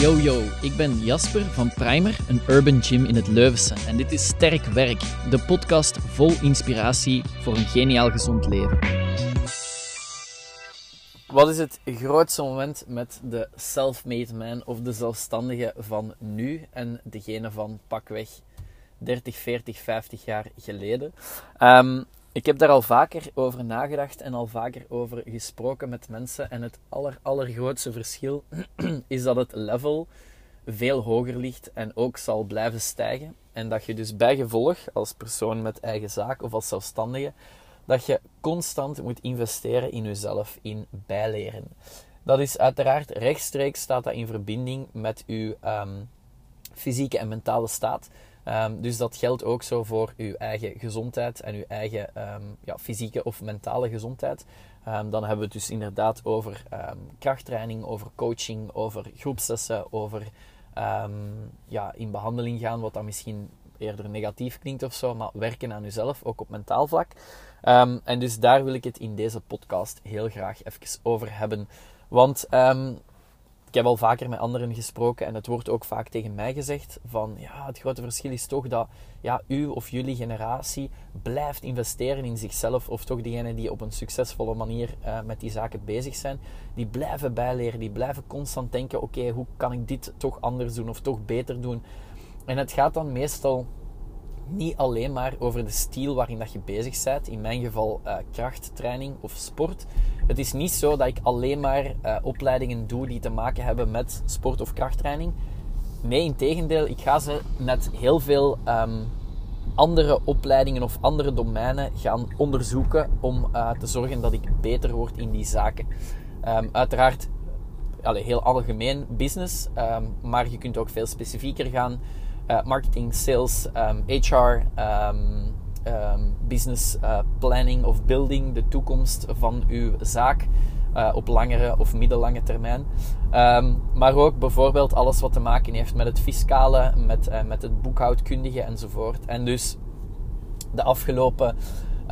Yo yo, ik ben Jasper van Primer, een urban gym in het Leuvense. En dit is Sterk Werk, de podcast vol inspiratie voor een geniaal gezond leven. Wat is het grootste moment met de self-made man of de zelfstandige van nu en degene van pakweg 30, 40, 50 jaar geleden? Um, ik heb daar al vaker over nagedacht en al vaker over gesproken met mensen. En het aller, allergrootste verschil is dat het level veel hoger ligt en ook zal blijven stijgen. En dat je dus bij gevolg, als persoon met eigen zaak of als zelfstandige, dat je constant moet investeren in jezelf, in bijleren. Dat is uiteraard rechtstreeks staat dat in verbinding met je um, fysieke en mentale staat. Um, dus dat geldt ook zo voor uw eigen gezondheid en uw eigen um, ja, fysieke of mentale gezondheid. Um, dan hebben we het dus inderdaad over krachttraining, over coaching, over groepsessen, over ja, in behandeling gaan, wat dan misschien eerder negatief klinkt of zo, maar werken aan uzelf, ook op mentaal vlak. en dus daar wil ik het in deze podcast heel graag even over hebben. Want ik heb al vaker met anderen gesproken en het wordt ook vaak tegen mij gezegd van ja, het grote verschil is toch dat ja, u of jullie generatie blijft investeren in zichzelf of toch degenen die op een succesvolle manier uh, met die zaken bezig zijn, die blijven bijleren, die blijven constant denken oké, hoe kan ik dit toch anders doen of toch beter doen. En het gaat dan meestal niet alleen maar over de stijl waarin dat je bezig bent. In mijn geval uh, krachttraining of sport. Het is niet zo dat ik alleen maar uh, opleidingen doe die te maken hebben met sport of krachttraining. Nee, in tegendeel, ik ga ze net heel veel um, andere opleidingen of andere domeinen gaan onderzoeken om uh, te zorgen dat ik beter word in die zaken. Um, uiteraard allez, heel algemeen business, um, maar je kunt ook veel specifieker gaan. Uh, marketing, sales, HR, um, um, business uh, planning of building, de toekomst van uw zaak uh, op langere of middellange termijn. maar ook bijvoorbeeld alles wat te maken heeft met het fiscale, met, met het boekhoudkundige enzovoort. En dus de afgelopen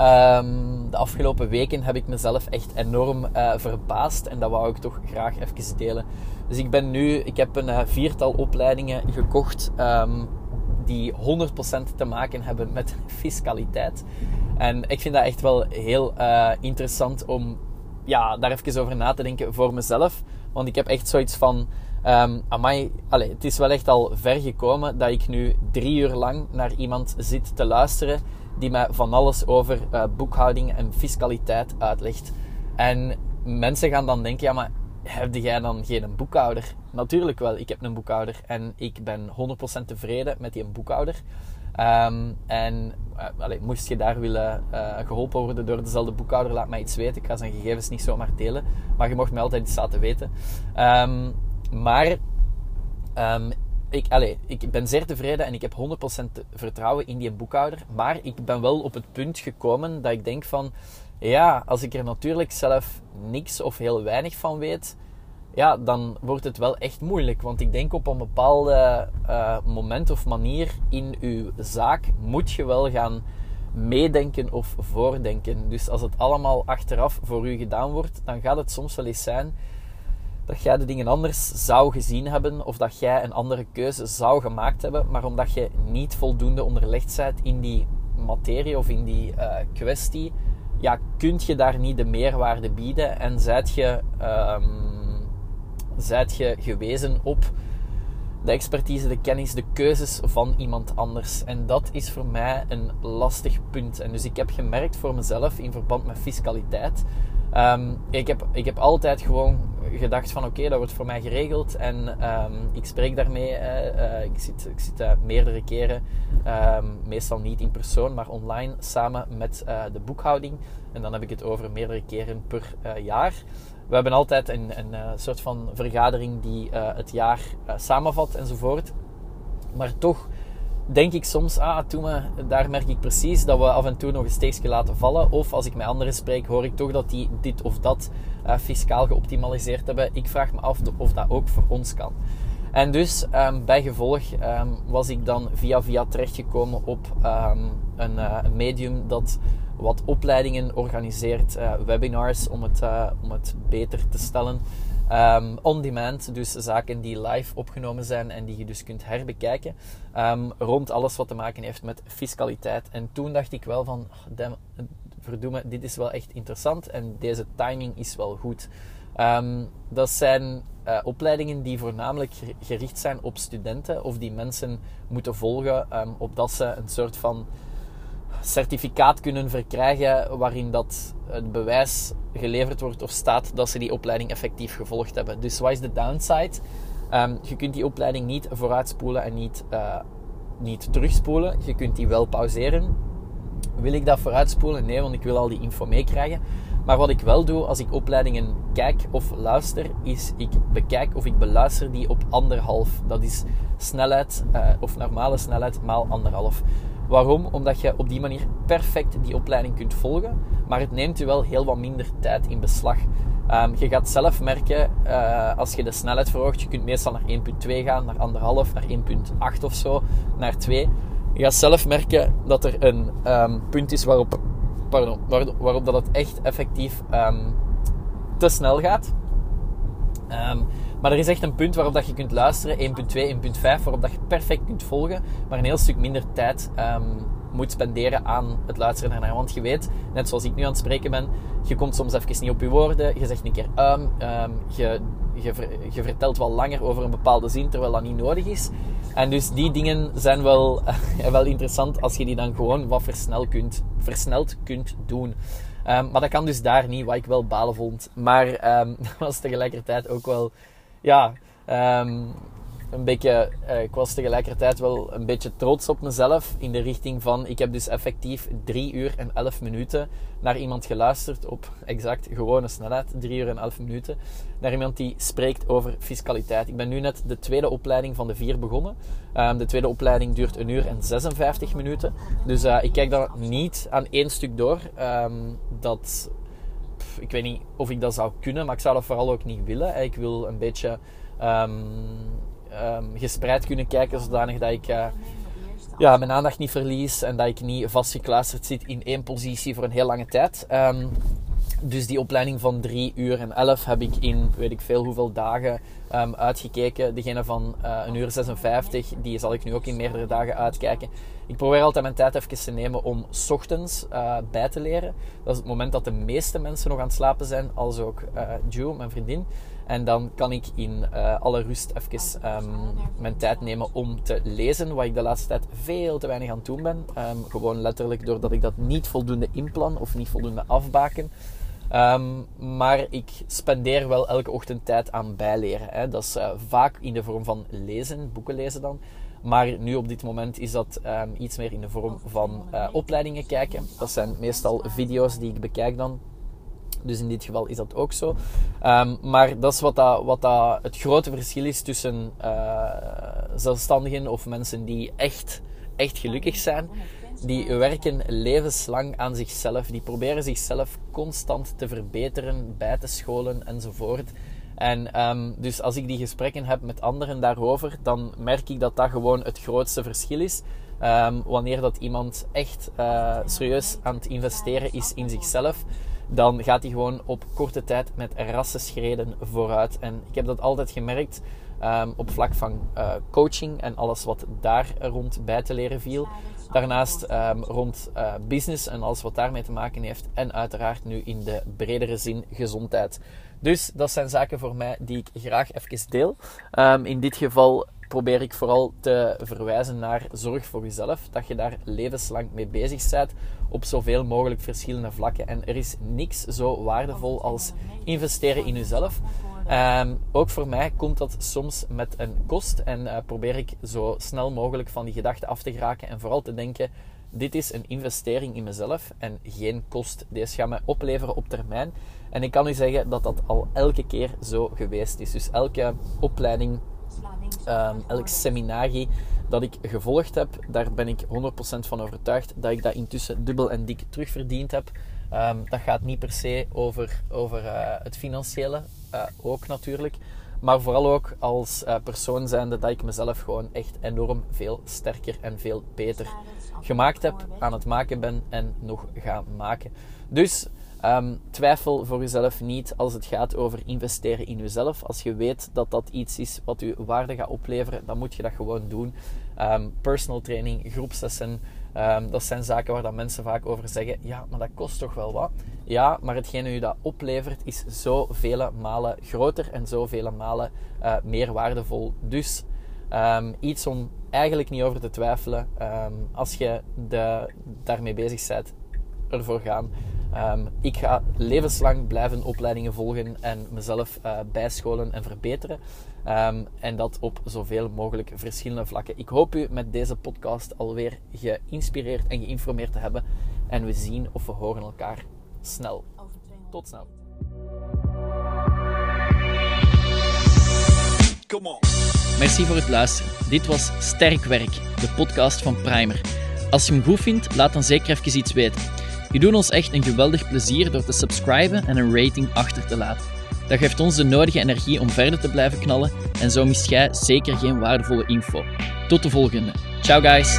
Um, de afgelopen weken heb ik mezelf echt enorm uh, verbaasd en dat wou ik toch graag even delen. Dus ik ben nu, ik heb een uh, viertal opleidingen gekocht um, die 100% te maken hebben met fiscaliteit. En ik vind dat echt wel heel uh, interessant om ja, daar even over na te denken voor mezelf. Want ik heb echt zoiets van. Um, amai, allez, het is wel echt al ver gekomen dat ik nu drie uur lang naar iemand zit te luisteren die mij van alles over uh, boekhouding en fiscaliteit uitlegt. En mensen gaan dan denken, ja maar heb jij dan geen boekhouder? Natuurlijk wel, ik heb een boekhouder en ik ben 100% tevreden met die boekhouder. Um, en uh, moest je daar willen uh, geholpen worden door dezelfde boekhouder, laat mij iets weten. Ik ga zijn gegevens niet zomaar delen, maar je mocht mij altijd iets laten weten. Um, maar um, ik, allez, ik ben zeer tevreden en ik heb 100% vertrouwen in die boekhouder. Maar ik ben wel op het punt gekomen dat ik denk van... Ja, als ik er natuurlijk zelf niks of heel weinig van weet... Ja, dan wordt het wel echt moeilijk. Want ik denk op een bepaalde uh, moment of manier in uw zaak... moet je wel gaan meedenken of voordenken. Dus als het allemaal achteraf voor u gedaan wordt... dan gaat het soms wel eens zijn dat jij de dingen anders zou gezien hebben of dat jij een andere keuze zou gemaakt hebben, maar omdat je niet voldoende onderlegd bent in die materie of in die uh, kwestie, ja, kunt je daar niet de meerwaarde bieden en zijt je, um, zijt je gewezen op de expertise, de kennis, de keuzes van iemand anders. En dat is voor mij een lastig punt. En dus ik heb gemerkt voor mezelf in verband met fiscaliteit Um, ik, heb, ik heb altijd gewoon gedacht van oké, dat wordt voor mij geregeld. En um, ik spreek daarmee. Uh, ik zit, ik zit uh, meerdere keren, um, meestal niet in persoon, maar online, samen met uh, de boekhouding. En dan heb ik het over meerdere keren per jaar. We hebben altijd een, een soort van vergadering die het jaar samenvat enzovoort. Maar toch denk ik soms, ah, daar merk ik precies dat we af en toe nog een steekje laten vallen. Of als ik met anderen spreek, hoor ik toch dat die dit of dat uh, fiscaal geoptimaliseerd hebben. Ik vraag me af of dat ook voor ons kan. En dus um, bij gevolg um, was ik dan via via terechtgekomen op een, uh, een, medium dat wat opleidingen organiseert, uh, webinars om het, om het beter te stellen. Ehm, on demand, dus zaken die live opgenomen zijn en die je dus kunt herbekijken. Um, rond alles wat te maken heeft met fiscaliteit. En toen dacht ik wel van, damn, verdoemen, dit is wel echt interessant en deze timing is wel goed. Um, dat zijn uh, opleidingen die voornamelijk gericht zijn op studenten of die mensen moeten volgen, um, opdat ze een soort van certificaat kunnen verkrijgen waarin dat het bewijs geleverd wordt of staat dat ze die opleiding effectief gevolgd hebben. Dus wat is de downside? Um, je kunt die opleiding niet vooruitspoelen en niet, uh, niet terugspoelen. Je kunt die wel pauzeren. Wil ik dat vooruitspoelen? Nee, want ik wil al die info meekrijgen. Maar wat ik wel doe als ik opleidingen kijk of luister, is ik bekijk of ik beluister die op anderhalf. Dat is snelheid uh, of normale snelheid maal anderhalf. Waarom? Omdat je op die manier perfect die opleiding kunt volgen, maar het neemt je wel heel wat minder tijd in beslag. Um, je gaat zelf merken, uh, als je de snelheid verhoogt, je kunt meestal naar 1.2 gaan, naar 1,5, naar 1.8 of zo, naar 2. Je gaat zelf merken dat er een um, punt is waarop, pardon, waarop dat het echt effectief um, te snel gaat. Maar er is echt een punt waarop dat je kunt luisteren, 1.2, 1.5, waarop dat je perfect kunt volgen, maar een heel stuk minder tijd um, moet spenderen aan het luisteren ernaar. Want je weet, net zoals ik nu aan het spreken ben, je komt soms even niet op je woorden, je zegt een keer um, je, vertelt wel langer over een bepaalde zin, terwijl dat niet nodig is. En dus die dingen zijn wel, wel interessant als je die dan gewoon wat versneld kunt, versneld kunt doen. Maar dat kan dus daar niet, wat ik wel balen vond. Maar dat was tegelijkertijd ook wel ja, um, een beetje, uh, ik was tegelijkertijd wel een beetje trots op mezelf. In de richting van, ik heb dus effectief 3 uur en 11 minuten naar iemand geluisterd op exact gewone snelheid. 3 uur en 11 minuten. Naar iemand die spreekt over fiscaliteit. Ik ben nu net de tweede opleiding van de vier begonnen. Um, de tweede opleiding duurt een uur en 56 minuten. Dus uh, ik kijk daar niet aan één stuk door. Um, dat ik weet niet of ik dat zou kunnen, maar ik zou dat vooral ook niet willen. Ik wil een beetje um, um, gespreid kunnen kijken, zodanig dat ik uh, ja, mijn aandacht niet verlies en dat ik niet vastgekluisterd zit in één positie voor een heel lange tijd. Um, dus die opleiding van 3 uur en 11 heb ik in weet ik veel hoeveel dagen um, uitgekeken. Degene van uh, een uur 56, die zal ik nu ook in meerdere dagen uitkijken. Ik probeer altijd mijn tijd even te nemen om s ochtends uh, bij te leren. Dat is het moment dat de meeste mensen nog aan het slapen zijn, als ook uh, mijn vriendin. En dan kan ik in alle rust even um, mijn tijd nemen om te lezen, wat ik de laatste tijd veel te weinig aan het doen ben. Um, gewoon letterlijk doordat ik dat niet voldoende inplan of niet voldoende afbaken. Um, maar ik spendeer wel elke ochtend tijd aan bijleren. Hè. Dat is uh, vaak in de vorm van lezen, boeken lezen dan. Maar nu op dit moment is dat um, iets meer in de vorm van uh, opleidingen kijken. Dat zijn meestal video's die ik bekijk dan. Dus in dit geval is dat ook zo. Um, maar dat is wat, wat het grote verschil is tussen uh, zelfstandigen of mensen die echt, echt gelukkig zijn die werken levenslang aan zichzelf. Die proberen zichzelf constant te verbeteren, bij te scholen enzovoort. En um, dus als ik die gesprekken heb met anderen daarover, dan merk ik dat dat gewoon het grootste verschil is. Um, wanneer dat iemand echt uh, serieus aan het investeren is in zichzelf, dan gaat hij gewoon op korte tijd met rassenschreden vooruit. En ik heb dat altijd gemerkt um, op vlak van uh, coaching en alles wat daar rond bij te leren viel. Daarnaast um, rond uh, business en alles wat daarmee te maken heeft. En uiteraard nu in de bredere zin gezondheid. Dus dat zijn zaken voor mij die ik graag even deel. Um, in dit geval probeer ik vooral te verwijzen naar zorg voor jezelf. Dat je daar levenslang mee bezig bent op zoveel mogelijk verschillende vlakken. En er is niks zo waardevol als investeren in jezelf. Um, ook voor mij komt dat soms met een kost en uh, probeer ik zo snel mogelijk van die gedachte af te geraken en vooral te denken: dit is een investering in mezelf en geen kost. Deze gaat mij opleveren op termijn. En ik kan u zeggen dat dat al elke keer zo geweest is. Dus elke opleiding, um, elk seminarie dat ik gevolgd heb, daar ben ik 100% van overtuigd dat ik dat intussen dubbel en dik terugverdiend heb. Um, dat gaat niet per se over, over uh, het financiële, uh, ook natuurlijk. Maar vooral ook als uh, persoon zijnde dat ik mezelf gewoon echt enorm veel sterker en veel beter gemaakt heb, aan het maken ben en nog ga maken. Dus Ehm, twijfel voor jezelf niet als het gaat over investeren in jezelf. Als je weet dat dat iets is wat je waarde gaat opleveren, dan moet je dat gewoon doen. Um, personal training, groepslessen, um, dat zijn zaken waar dat mensen vaak over zeggen: ja, maar dat kost toch wel wat. Ja, maar hetgene u dat oplevert is zoveel malen groter en zoveel malen uh, meer waardevol. Dus iets om eigenlijk niet over te twijfelen. als je de, daarmee bezig bent, ervoor gaan. Um, ik ga levenslang blijven opleidingen volgen en mezelf uh, bijscholen en verbeteren. Um, en dat op zoveel mogelijk verschillende vlakken. Ik hoop u met deze podcast alweer geïnspireerd en geïnformeerd te hebben. En we zien of we horen elkaar snel. Tot snel. Come on. Merci voor het luisteren. Dit was Sterk Werk, de podcast van Primer. Als je hem goed vindt, laat dan zeker even iets weten. Je doet ons echt een geweldig plezier door te subscriben en een rating achter te laten. Dat geeft ons de nodige energie om verder te blijven knallen en zo mist jij zeker geen waardevolle info. Tot de volgende. Ciao guys!